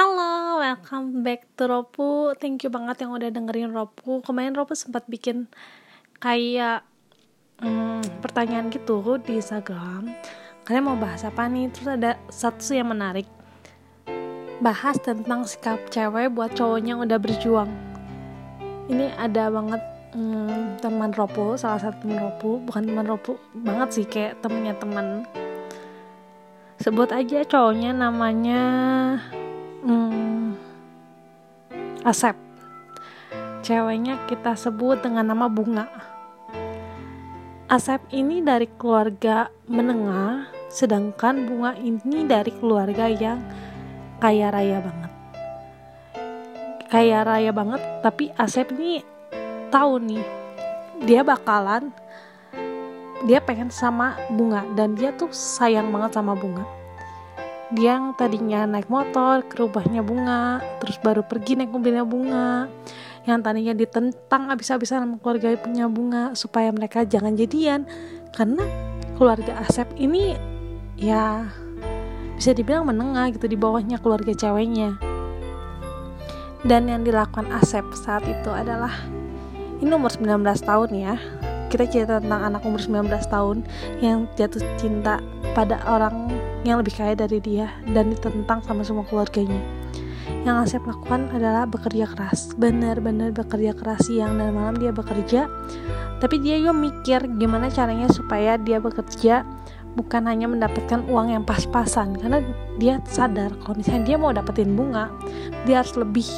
Halo, welcome back to Ropu. Thank you banget yang udah dengerin Ropu. Kemarin Ropu sempat bikin kayak hmm, pertanyaan gitu di Instagram. Kalian mau bahas apa nih? Terus ada satu yang menarik. Bahas tentang sikap cewek buat cowoknya yang udah berjuang. Ini ada banget hmm, teman Ropu, salah satu teman Ropu, bukan teman Ropu banget sih kayak temennya teman. Sebut aja cowoknya namanya hmm, Asep. Ceweknya kita sebut dengan nama Bunga. Asep ini dari keluarga menengah sedangkan Bunga ini dari keluarga yang kaya raya banget. Kaya raya banget tapi Asep ini tahu nih dia bakalan dia pengen sama Bunga dan dia tuh sayang banget sama Bunga dia yang tadinya naik motor ke rumahnya bunga terus baru pergi naik mobilnya bunga. Yang tadinya ditentang abis-abisan sama keluarga punya bunga supaya mereka jangan jadian. Karena keluarga Asep ini ya bisa dibilang menengah gitu di bawahnya keluarga ceweknya. Dan yang dilakukan Asep saat itu adalah ini umur 19 tahun ya kita cerita tentang anak umur 19 tahun yang jatuh cinta pada orang yang lebih kaya dari dia dan ditentang sama semua keluarganya. Yang Asep lakukan adalah bekerja keras. Benar-benar bekerja keras. Siang dan malam dia bekerja. Tapi dia juga mikir gimana caranya supaya dia bekerja bukan hanya mendapatkan uang yang pas-pasan. Karena dia sadar kalau misalnya dia mau dapetin bunga dia harus lebih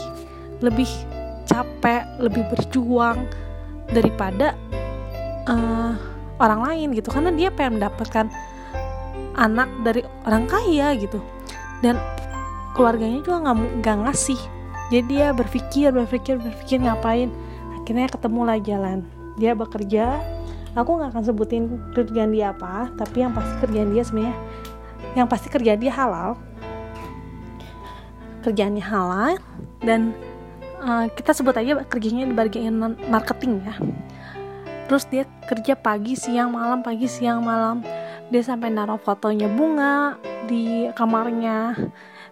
lebih capek lebih berjuang daripada uh, orang lain gitu karena dia pengen mendapatkan anak dari orang kaya gitu. Dan keluarganya juga nggak nggak ngasih. Jadi dia berpikir berpikir berpikir ngapain. Akhirnya ketemu lah jalan. Dia bekerja. Aku nggak akan sebutin kerjaan dia apa tapi yang pasti kerjaan dia sebenarnya yang pasti kerjaan dia halal. Kerjaannya halal. Dan uh, kita sebut aja kerjanya di bagian marketing ya terus dia kerja pagi siang malam pagi siang malam. Dia sampai naruh fotonya bunga di kamarnya.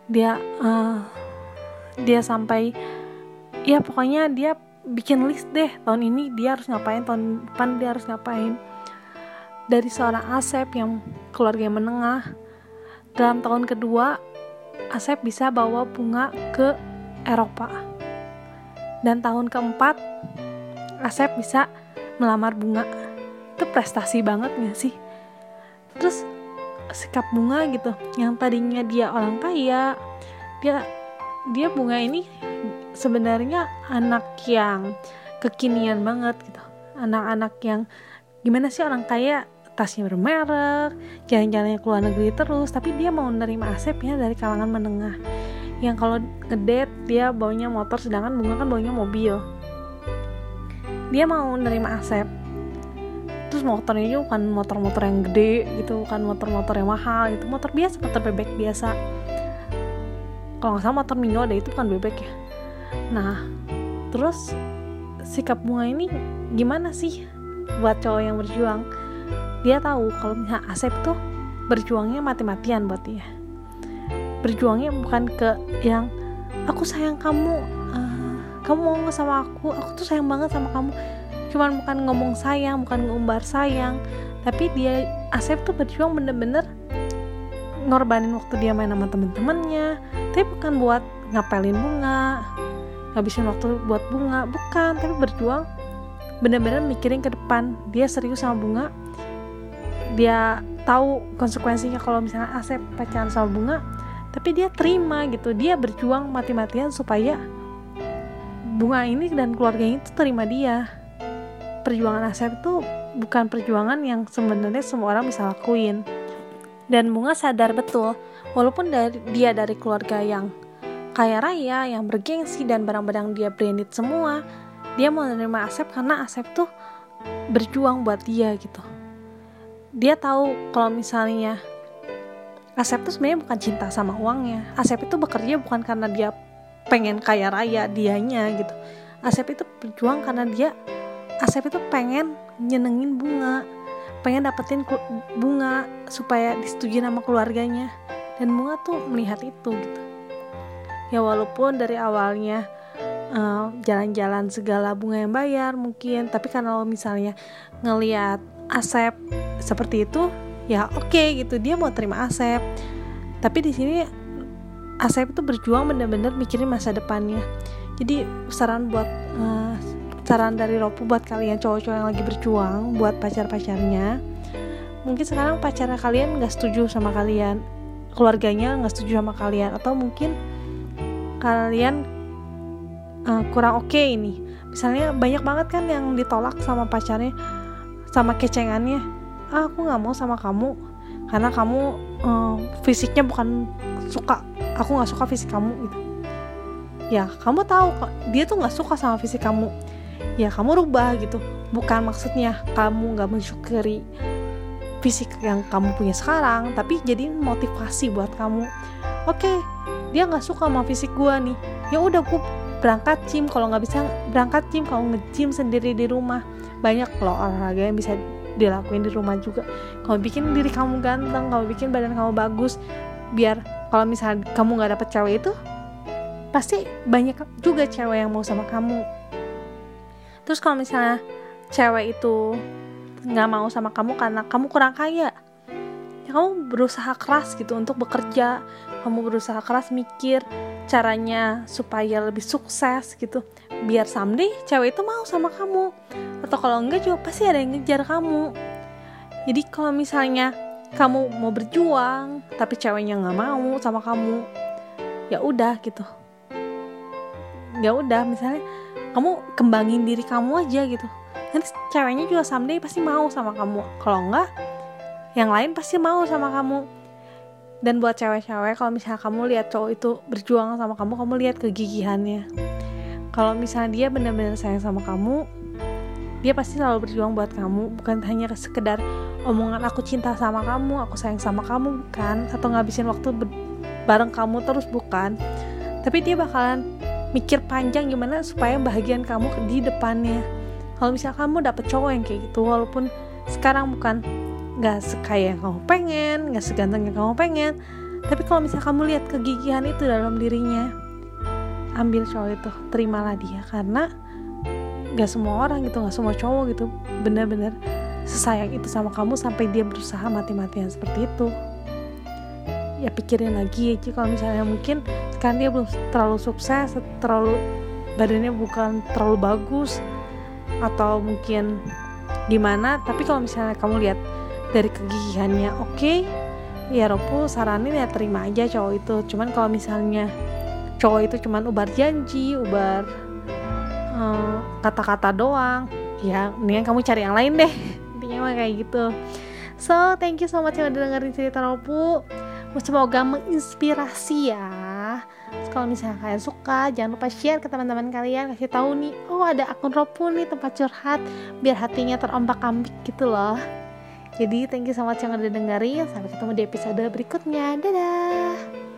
Dia uh, dia sampai ya pokoknya dia bikin list deh tahun ini dia harus ngapain tahun depan dia harus ngapain. Dari seorang Asep yang keluarga yang menengah. Dalam tahun kedua Asep bisa bawa bunga ke Eropa. Dan tahun keempat Asep bisa melamar bunga. Itu prestasi banget gak sih? Terus sikap bunga gitu yang tadinya dia orang kaya dia dia bunga ini sebenarnya anak yang kekinian banget gitu. Anak-anak yang gimana sih orang kaya tasnya bermerek jalan-jalannya ke luar negeri terus tapi dia mau menerima Asep ya dari kalangan menengah. Yang kalau ngedate dia baunya motor sedangkan bunga kan baunya mobil dia mau nerima Asep terus motornya juga bukan motor-motor yang gede gitu bukan motor-motor yang mahal itu motor biasa motor bebek biasa. Kalau nggak salah motor Mio ada itu kan bebek ya. Nah terus sikap bunga ini gimana sih buat cowok yang berjuang? Dia tahu kalau misalnya Asep tuh berjuangnya mati-matian buat dia. Berjuangnya bukan ke yang aku sayang kamu kamu mau sama aku aku tuh sayang banget sama kamu. Cuman bukan ngomong sayang bukan ngumbar sayang. Tapi dia Asep tuh berjuang bener-bener ngorbanin waktu dia main sama temen-temennya. Tapi bukan buat ngapelin bunga ngabisin waktu buat bunga. Bukan tapi berjuang bener-bener mikirin ke depan. Dia serius sama bunga. Dia tahu konsekuensinya kalau misalnya Asep pacaran sama bunga. Tapi dia terima gitu. Dia berjuang mati-matian supaya bunga ini dan keluarga itu terima dia. Perjuangan Asep itu bukan perjuangan yang sebenarnya semua orang bisa lakuin. Dan bunga sadar betul walaupun dari, dia dari keluarga yang kaya raya yang bergengsi dan barang-barang dia branded semua dia mau menerima Asep karena Asep tuh berjuang buat dia gitu. Dia tahu kalau misalnya Asep tuh sebenarnya bukan cinta sama uangnya. Asep itu bekerja bukan karena dia pengen kaya raya dianya gitu. Asep itu berjuang karena dia Asep itu pengen nyenengin bunga pengen dapetin bunga supaya disetujui sama keluarganya. Dan bunga tuh melihat itu gitu. Ya walaupun dari awalnya eh, jalan-jalan segala bunga yang bayar mungkin tapi kalau misalnya ngelihat Asep seperti itu ya oke okay, gitu dia mau terima Asep. Tapi di sini Asep itu berjuang bener-bener mikirin masa depannya. Jadi saran buat uh, saran dari Ropu buat kalian cowok-cowok yang lagi berjuang buat pacar-pacarnya mungkin sekarang pacar kalian nggak setuju sama kalian keluarganya nggak setuju sama kalian atau mungkin kalian uh, kurang oke okay ini. Misalnya banyak banget kan yang ditolak sama pacarnya sama kecengannya. Ah, aku nggak mau sama kamu karena kamu uh, fisiknya bukan suka aku nggak suka fisik kamu gitu. Ya kamu tahu dia tuh nggak suka sama fisik kamu. Ya kamu rubah gitu. Bukan maksudnya kamu nggak mensyukuri fisik yang kamu punya sekarang tapi jadi motivasi buat kamu. Oke okay, dia nggak suka sama fisik gue nih. Ya udah gue berangkat gym. Kalau nggak bisa berangkat gym kalau nge-gym sendiri di rumah. Banyak loh olahraga yang bisa dilakuin di rumah juga. Kalau bikin diri kamu ganteng kalau bikin badan kamu bagus biar kalau misalnya kamu nggak dapet cewek itu pasti banyak juga cewek yang mau sama kamu. Terus kalau misalnya cewek itu nggak mau sama kamu karena kamu kurang kaya ya kamu berusaha keras gitu untuk bekerja. Kamu berusaha keras mikir caranya supaya lebih sukses gitu biar someday cewek itu mau sama kamu. Atau kalau enggak juga pasti ada yang ngejar kamu. Jadi kalau misalnya kamu mau berjuang tapi ceweknya nggak mau sama kamu. Ya udah gitu. Ya udah misalnya kamu kembangin diri kamu aja gitu. Nanti ceweknya juga someday pasti mau sama kamu. Kalau enggak yang lain pasti mau sama kamu. Dan buat cewek-cewek kalau misalnya kamu lihat cowok itu berjuang sama kamu kamu lihat kegigihannya. Kalau misalnya dia benar-benar sayang sama kamu dia pasti selalu berjuang buat kamu. Bukan hanya sekedar omongan aku cinta sama kamu aku sayang sama kamu bukan atau ngabisin waktu bareng kamu terus bukan? Tapi dia bakalan mikir panjang gimana supaya bahagian kamu di depannya. Kalau misalnya kamu dapet cowok yang kayak gitu walaupun sekarang bukan gak sekaya yang kamu pengen gak seganteng yang kamu pengen tapi kalau misalnya kamu lihat kegigihan itu dalam dirinya ambil cowok itu terimalah dia. Karena gak semua orang gitu gak semua cowok gitu bener-bener sesayang itu sama kamu sampai dia berusaha mati-matian seperti itu. Ya pikirin lagi. Aja kalau misalnya mungkin kan dia belum terlalu sukses terlalu badannya bukan terlalu bagus atau mungkin gimana tapi kalau misalnya kamu lihat dari kegigihannya oke okay, ya Ropu saranin ya terima aja cowok itu. Cuman kalau misalnya cowok itu cuman ubar janji ubar eh, kata-kata uh, doang ya mendingan kamu cari yang lain deh mah kayak gitu so thank you so much yang udah dengerin cerita Ropu semoga menginspirasi ya kalau misalnya kalian suka jangan lupa share ke teman-teman kalian kasih tahu nih oh ada akun Ropu nih tempat curhat biar hatinya terombak ambik gitu loh jadi thank you so much yang udah dengerin. Sampai ketemu di episode berikutnya. Dadah.